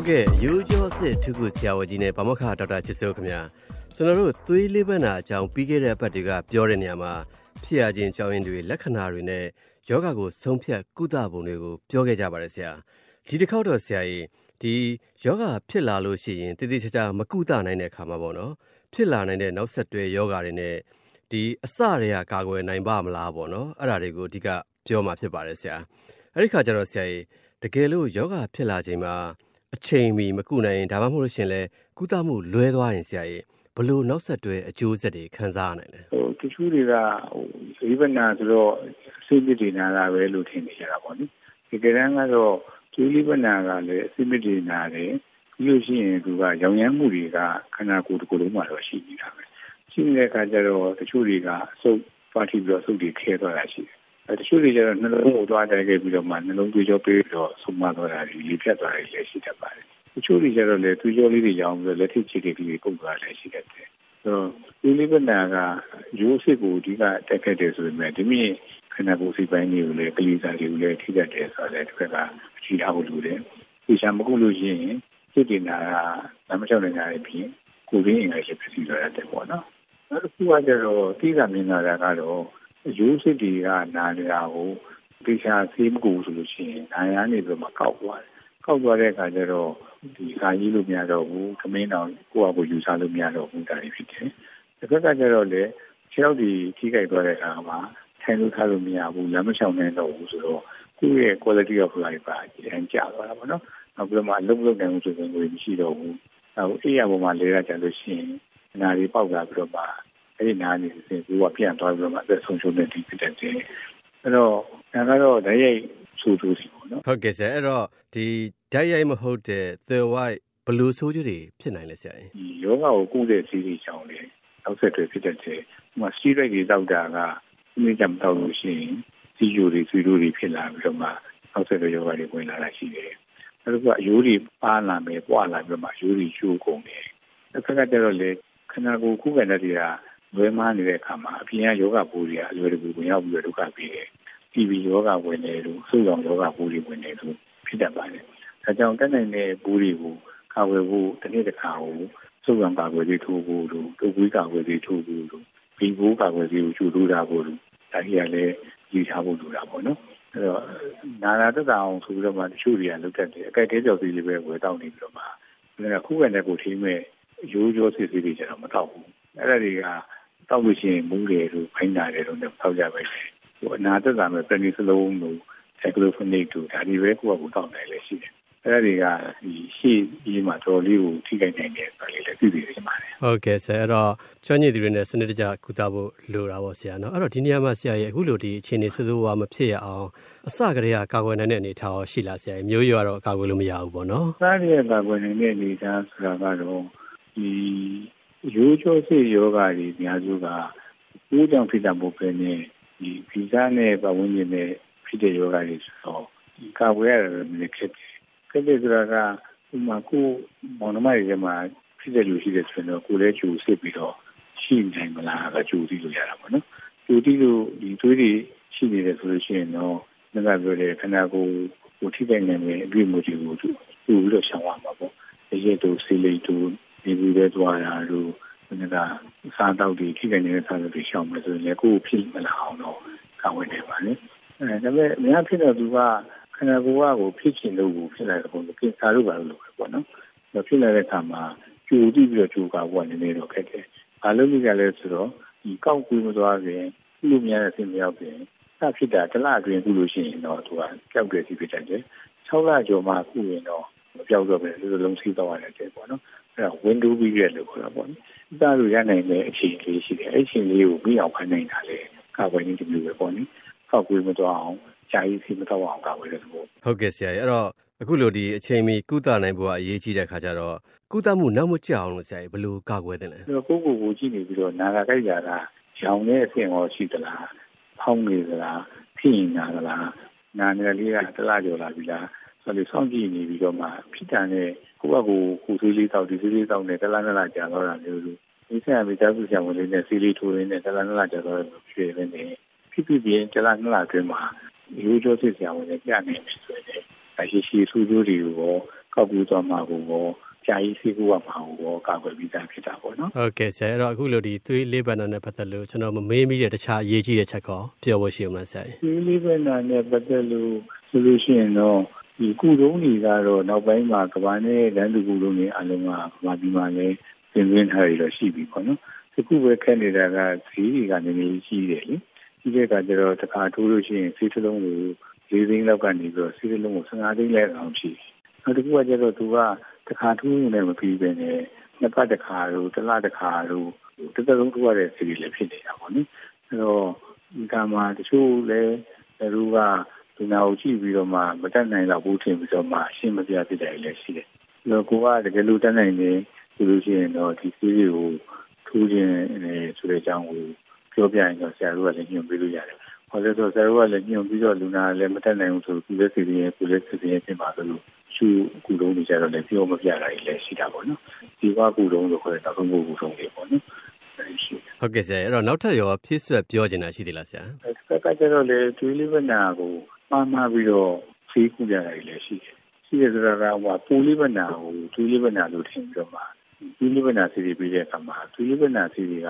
ဟုတ်ကဲ့ရိုးကျော်စစ်ထုခုဆရာဝန်ကြီးနဲ့ဗမခဒေါက်တာချစ်စိုးခင်ဗျာကျွန်တော်တို့သွေးလေးပတ်နာအကြောင်းပြီးခဲ့တဲ့အပတ်တွေကပြောတဲ့နေရာမှာဖြစ်ရခြင်းကြောင်းရင်းတွေလက္ခဏာတွေနဲ့ယောဂကိုဆုံးဖြတ်ကုသပုံတွေကိုပြောခဲ့ကြပါတယ်ဆရာဒီတစ်ခေါက်တော့ဆရာကြီးဒီယောဂဖြစ်လာလို့ရှိရင်တည်တည်ချာချာမကုသနိုင်တဲ့အခါမှာပေါ့နော်ဖြစ်လာနိုင်တဲ့နောက်ဆက်တွဲယောဂတွေနဲ့ဒီအစတွေကကာကွယ်နိုင်ပါမလားပေါ့နော်အဲ့ဒါတွေကိုအဓိကပြောမှာဖြစ်ပါတယ်ဆရာအဲ့ဒီခါကျတော့ဆရာကြီးတကယ်လို့ယောဂဖြစ်လာချိန်မှာ အချိန်မီမကုနိုင်ရင်ဒါမှမဟုတ်လို့ရှင်လဲကုသမှုလွဲသွားရင်ဆရာကြီးဘလို့နောက်ဆက်တွဲအကျိုးဆက်တွေခံစားရနိုင်လဲဟိုတချို့တွေကဟိုဇီဝနာဆိုတော့စိတ်ပြည့်နာတာပဲလို့ထင်နေကြတာပေါ့နိဒီကရန်ကတော့ကျွေးလိပနာကလည်းအစိတ်ပြည့်နာတယ်ပြီးလို့ရှိရင်သူကရောင်ရမ်းမှုတွေကခန္ဓာကိုယ်တစ်ခုလုံးမှာတော့ရှိနေတာပဲရှိနေတဲ့အခါကျတော့တချို့တွေကအဆုတ်ပါတီပြီးတော့ဆုတ်တွေခဲသွားတာရှိတယ်အဲ တချို့တွေကျတော့နှလုံးကိုသွားတိုက်ခဲ့ပြီးတော့မှနှလုံးသွေးကြောပေးပြီးတော့ဆုံးမသွားတာတွေလေဖြတ်သွားတာတွေလည်းရှိတတ်ပါတယ်တချို့တွေကျတော့လေသွေးကြောလေးတွေရောင်းပြီးတော့လက်ထိပ်ချစ်တွေကလေးပုတ်သွားတာလည်းရှိတတ်တယ်ဆိုတော့ဒီလိပနာကရိုးစစ်ကိုအဓိကတက်ခဲ့တယ်ဆိုပေမဲ့ဒီမြင့်ခန္ဓာကိုယ်စိတ်ပိုင်းတွေကိုလည်းကလေးစားတွေကိုလည်းထိတတ်တယ်ဆိုတော့လည်းတစ်ခါကအကြည့်ထားဖို့လိုတယ်ဒီချာမကုလို့ရှိရင်စိတ်တင်တာကလမ်းမလျှောက်နိုင်တဲ့ပြင်ကိုယ်ရင်းအင်္ဂလိပ်ဖြစ်ပြီးတော့တယ်ပေါ့နော်နောက်တစ်ခုကကျတော့တိကမြင်လာတာကတော့ ရိုးစစ်တွေကနာနေတာကိုတေချာဆေးမကူဆိုလို့ရှိရင်နာရနေပြီးမှကောက်သွားတယ်ကောက်သွားတဲ့အခါကျတော့ဒီခါကြီးလို့မရတော့ဘူးခမင်းတော်ကိုယ့်အကိုယူဆလို့မရတော့ဘူးဒါတွေဖြစ်တယ်တစ်ခါကကျတော့လေခြေောက်ဒီထိခိုက်သွားတဲ့အခါမှာထိုင်လို့ထားလို့မရဘူးလမ်းမလျှောက်နိုင်တော့ဘူးဆိုတော့ကိုယ့်ရဲ့ quality of life ပါအရင်ကျသွားတာပေါ့နော်နောက်ပြီးတော့မှအလုပ်လုပ်နိုင်မှုဆိုရင်ကိုမရှိတော့ဘူးနောက်အေးရပေါ်မှာလဲရကြလို့ရှိရင်နာရီပေါက်လာပြီးတော့မှ အဲ့ဒီနားနေစဉ်ကိုကပြန်သွားပြီးတော့မှအသက်ဆုံးရှုံးတဲ့ဒီဖြစ်တဲ့အဲ့တော့ဒါကတော့ဓာတ်ရိုက်ဆိုးဆိုးစီပေါ့နော်ဟုတ်ကဲ့ဆရာအဲ့တော့ဒီဓာတ်ရိုက်မဟုတ်တဲ့ the white ဘလူးဆိုးကျတွေဖြစ်နိုင်လဲဆရာဒီယောဂကိုကုတဲ့စီးစီးချောင်းလေနောက်ဆက်တွဲဖြစ်တဲ့ဒီမှာစတီရိုက်တွေတောက်တာကဒီနေ့ကြမတောက်လို့ရှိရင်စီဂျိုတွေဆွေတို့တွေဖြစ်လာပြီးတော့မှနောက်ဆက်တွဲယောဂတွေဝင်လာတာရှိတယ်အဲ့ဒါကအယိုးတွေပါလာမယ်ပွာလာပြီးတော့မှအယိုးတွေချိုးကုန်တယ်တစ်ခါကျတော့လေခန္ဓာကိုယ်ခုခံတဲ့တွေက လွဲမားနေတဲ့အခါမှာအပြင်ကယောဂပိုးတွေကအလွယ်တကူဝင်ရောက်ပြီးတော့ဒုက္ခပေးတယ်။ TB ယောဂဝင်တယ်လို့ဆုရောင်ယောဂပိုးတွေဝင်တယ်လို့ဖြစ်တတ်ပါတယ်။ဒါကြောင့်တက်နိုင်တဲ့ပိုးတွေကိုကာဝယ်ဖို့တစ်နေ့တစ်ခါကိုဆုရောင်ကာကွယ်ရေးထိုးဖို့လို့ဒုကွေးကာကွယ်ရေးထိုးဖို့လို့ဘီဘိုးကာကွယ်ရေးကိုကျူထိုးတာဖို့လို့ဒါကြီးကလည်းကြီးထားဖို့လိုတာပေါ့နော်။အဲ့တော့နာနာတက်တာအောင်ဆိုပြီးတော့မှတချို့တွေကလုတ်တတ်တယ်အကြိုက်တဲကြော်စီလေးပဲဝယ်တောက်နေပြီးတော့မှဒါကခုခံတဲ့ကိုထိမဲ့ရိုးရိုးစစ်စစ်တွေကျတော့မတော့ဘူး။အဲ့ဒါတွေက တောက်လို့ရှိရင်မူးတယ်လို့ဖိုင်းတာတယ်လို့တောက်ကြပဲဟိုအနာသက်သာမဲ့ပနီစလုံးလို့ဆိုင်ကလိုဖိုနစ်တို့ဒါတွေပဲကိုယ့်အကူတောက်နိုင်လေရှိတယ်အဲ့ဒါတွေကဒီရှေ့ကြီးမှာတော်လေးကိုထိခိုက်နိုင်တယ်ဆိုလေလည်းသိသိနေပါတယ်ဟုတ်ကဲ့ဆရာအဲ့တော့ချွမ်းညစ်တွေနဲ့စနစ်တကျကုသဖို့လိုတာပေါ့ဆရာနော်အဲ့တော့ဒီနေရာမှာဆရာရဲ့အခုလိုဒီအခြေအနေဆိုးဆိုးဝါးမဖြစ်ရအောင်အစကတည်းကကာကွယ်နိုင်တဲ့အနေအထားရောရှိလားဆရာမျိုးရွာတော့ကာကွယ်လို့မရဘူးပေါ့နော်စားရကာကွယ်နိုင်တဲ့အနေအထားဆိုတာကတော့ဒီ ရိုးချိုးစစ်ယောဂါတွေအများစုကကိုယ်ကြောင့်ဖြစ်တာမဟုတ်ဘဲနဲ့ဒီဗီဇနဲ့ပတ်ဝန်းကျင်နဲ့ဖြစ်တဲ့ယောဂါတွေဆိုတော့ဒီကာဝယ်ရတယ်လည်းဖြစ်တယ်။ဖြစ်တဲ့ဆိုတာကဥမာကိုမောင်နှမတွေမှာဖြစ်တဲ့လူရှိတဲ့ဆိုတော့ကိုယ်လည်းကျူစစ်ပြီးတော့ရှိနိုင်မလားကကျူသိလို့ရတာပေါ့နော်။ကျူသိလို့ဒီသွေးတွေရှိနေတယ်ဆိုလို့ရှိရင်တော့ငါကပြောတဲ့ခန္ဓာကိုယ်ကိုထိခိုက်နိုင်တဲ့အတွေ့အကြုံတွေကိုကျူပြီးတော့ရှောင်ရမှာပေါ့။ဒီရဲ့တို့ဆေးလိပ်တို့ ဒီလိုပဲသွားတာတို့ကစားတော့ဒီထိခိုက်နေတဲ့စားတော့ရှောင်မယ်ဆိုရင်လည်းကိုယ်ဖြစ်မလာအောင်တော့ကာဝယ်နေပါလေအဲဒါပေမဲ့အများဖြစ်တော့သူကခန္ဓာကိုယ်ကကိုဖြစ်ချင်လို့ကိုဖြစ်လာတဲ့ပုံစံပြင်စားလို့ပါလို့ပေါ့နော်ဒါဖြစ်လာတဲ့အခါမှာကျူတိပြီးတော့ကျူကာဘောနည်းနည်းတော့ခက်တယ်ဘာလို့လဲလဲဆိုတော့ဒီကောက်ကွေးမသွားခင်လူများတဲ့ဆင်းမြောက်ပြင်စဖြစ်တာတလအတွင်းခုလို့ရှိရင်တော့သူကကြောက်တယ်စီဖြစ်တယ်6လကျော်မှခုရင်တော့မပြောက်တော့ပဲလူလုံးစီးတော့ရတယ်ပေါ့နော် အဲ့ဒါ window period လို့ခေါ်တာပေါ့နော်။ဒါလိုရနိုင်တဲ့အခြေအနေရှိတယ်။အဲ့အခြေအနေကိုပြီးအောင်ဖန်နိုင်တာလေကာကွယ်နေတယ်မျိုးပဲပေါ့နိ။ဖောက်ကွေးမသွားအောင်ဂျာကြီးစီမတော့အောင်ကာကွယ်တဲ့သဘော။ဟုတ်ကဲ့ဆရာကြီး။အဲ့တော့အခုလိုဒီအချိန်မီကုသနိုင်ဖို့ကအရေးကြီးတဲ့ခါကျတော့ကုသမှုနောက်မကျအောင်လို့ဆရာကြီးဘယ်လိုကာကွယ်သလဲ။ကိုကိုကိုကြည့်နေပြီးတော့နာဂိုက်ရာကရောင်တဲ့အဆင့်ရောရှိသလား။ဖောင်းနေသလား။ဖြစ်နေတာသလား။နာနေလေးကတလားကျော်လာပြီလား။ ဆိုတော့စောင့်ကြည့်နေပြီးတော့မှဖြစ်တာနဲ့ကိုယ့်အကူကိုဆေးလေးတောက်ဒီဆေးလေးတောက်နေတလားနလားကြာတော့တာမျိုးလို့ဒီဆက်ရမိသားစုဆရာဝန်လေးနဲ့ဆေးလေးထိုးရင်းနဲ့တလားနလားကြာတော့ရွှေရင်းနေဖြစ်ဖြစ်ပြင်းတလားနလားအတွင်းမှာရိုးရိုးစစ်ဆရာဝန်နဲ့ပြနေပြီဆိုရင်အရှိရှိဆူးကျိုးတွေကိုကောက်ကူသွားမှာကိုရောကြာကြီးဆေးကူရမှာကိုရောကာကွယ်ပြီးသားဖြစ်တာပေါ့နော်ဟုတ်ကဲ့ဆရာအဲ့တော့အခုလိုဒီသွေးလေးဘက်နာနဲ့ပတ်သက်လို့ကျွန်တော်မမေးမိတဲ့တခြားအရေးကြီးတဲ့ချက်ကောပြောဖို့ရှိအောင်လားဆရာဒီလေးပဲနာနဲ့ပတ်သက်လို့ဆိုလို့ရှိရင်တော့ ဒီကုတုံးတွေကတော့နောက်ပိုင်းမှာကဘာနဲ့လမ်းသူကုတုံးတွေအလုံးကကဘာဒီမှာလည်းပြင်သွင်းထားရတော့ရှိပြီပေါ့နော်ဒီခုပဲခက်နေတာကဈေးတွေကနည်းနည်းကြီးတယ်လေဒီတဲ့ကကျတော့တခါထိုးလို့ရှိရင်ဈေးတစ်လုံးကို၄သိန်းလောက်ကနေပြီးတော့ဈေးတစ်လုံးကို15သိန်းလောက်အောင်ရှိတယ်နောက်တစ်ခုကကျတော့သူကတခါထိုးရင်လည်းမပြီးပဲနဲ့နှစ်ပတ်တစ်ခါတို့တစ်လတစ်ခါတို့တစ်သက်လုံးထိုးရတဲ့ဈေးတွေလည်းဖြစ်နေတာပေါ့နော်အဲတော့ဒီကမှာတချို့လည်းသူက ဒီနာကိုကြည့်ပြီးတော့မှမတက်နိုင်တော့ဘူးထင်ပြီးတော့မှရှင်းမပြဖြစ်တယ်လည်းရှိတယ်။အဲတော့ကိုကတကယ်လို့တက်နိုင်နေဆိုလို့ရှိရင်တော့ဒီစီးတွေကိုထိုးခြင်းဆိုတဲ့အကြောင်းကိုပြောပြရင်တော့ဆရာတို့ကလည်းညွှန်ပေးလို့ရတယ်။ဘာလို့လဲဆိုတော့ဆရာတို့ကလည်းညွှန်ပြီးတော့လူနာလည်းမတက်နိုင်ဘူးဆိုဒီလက်စီရင်ကိုလက်စီရင်ပြင်ပါလို့ရှုကူလုံးနေကြတော့လည်းပြောမပြတာလည်းရှိတာပေါ့နော်။ဒီကကူလုံးလို့ခေါ်တဲ့နောက်ဆုံးကူလုံးလေးပေါ့နော်။ဟုတ်ကဲ့ဆရာအဲ့တော့နောက်ထပ်ရောဖြည့်ဆွက်ပြောချင်တာရှိသေးလားဆရာအဲ့ဒါကကျတော့လေဒွေးလေးဝနာကို မှားမှားပြီးတော့ဖေးကူကြတာလည်းရှိတယ်ရှိတယ်ဆိုတာကဟိုပူလေးဝနာကိုဒွေးလေးဝနာလို့ထင်ပြီးတော့မှဒွေးလေးဝနာစီတွေပြီးတဲ့အခါမှာဒွေးလေးဝနာစီတွေက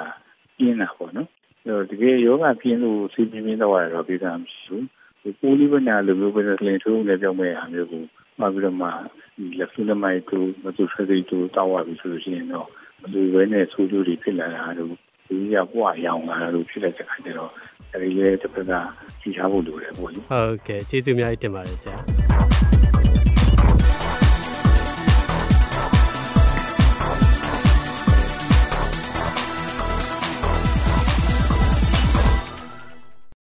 ပြင်းတာပေါ့နော်အဲ့တော့တကယ်ယောဂပြင်းလို့စီပြင်းပြင်းတော့ရတော့ပြီးသားမရှိဘူးဒီပူလေးဝနာလိုမျိုးပဲကလင်ထိုးလည်းပြောင်းမဲ့အားမျိုးကိုမှာပြီးတော့မှဒီလက်ဖူးနမိုက်တို့မတူဖက်စီတို့တောက်ရပြီဆိုလို့ရှိရင်တော့ဘယ်လိုပဲနဲ့ဆိုးကျိုးတွေဖြစ်လာတာတို့ဒီကပွားရောင်လာတာတို့ဖြစ်တဲ့အခါကျတော့ အဲဒီလေတစ်ဖက်ကကြည့်ထားဖို့လိုတယ်ပေါ့လေဟုတ်ကဲ့ကျေးဇူးအများကြီးတင်ပါတယ်ဆရာ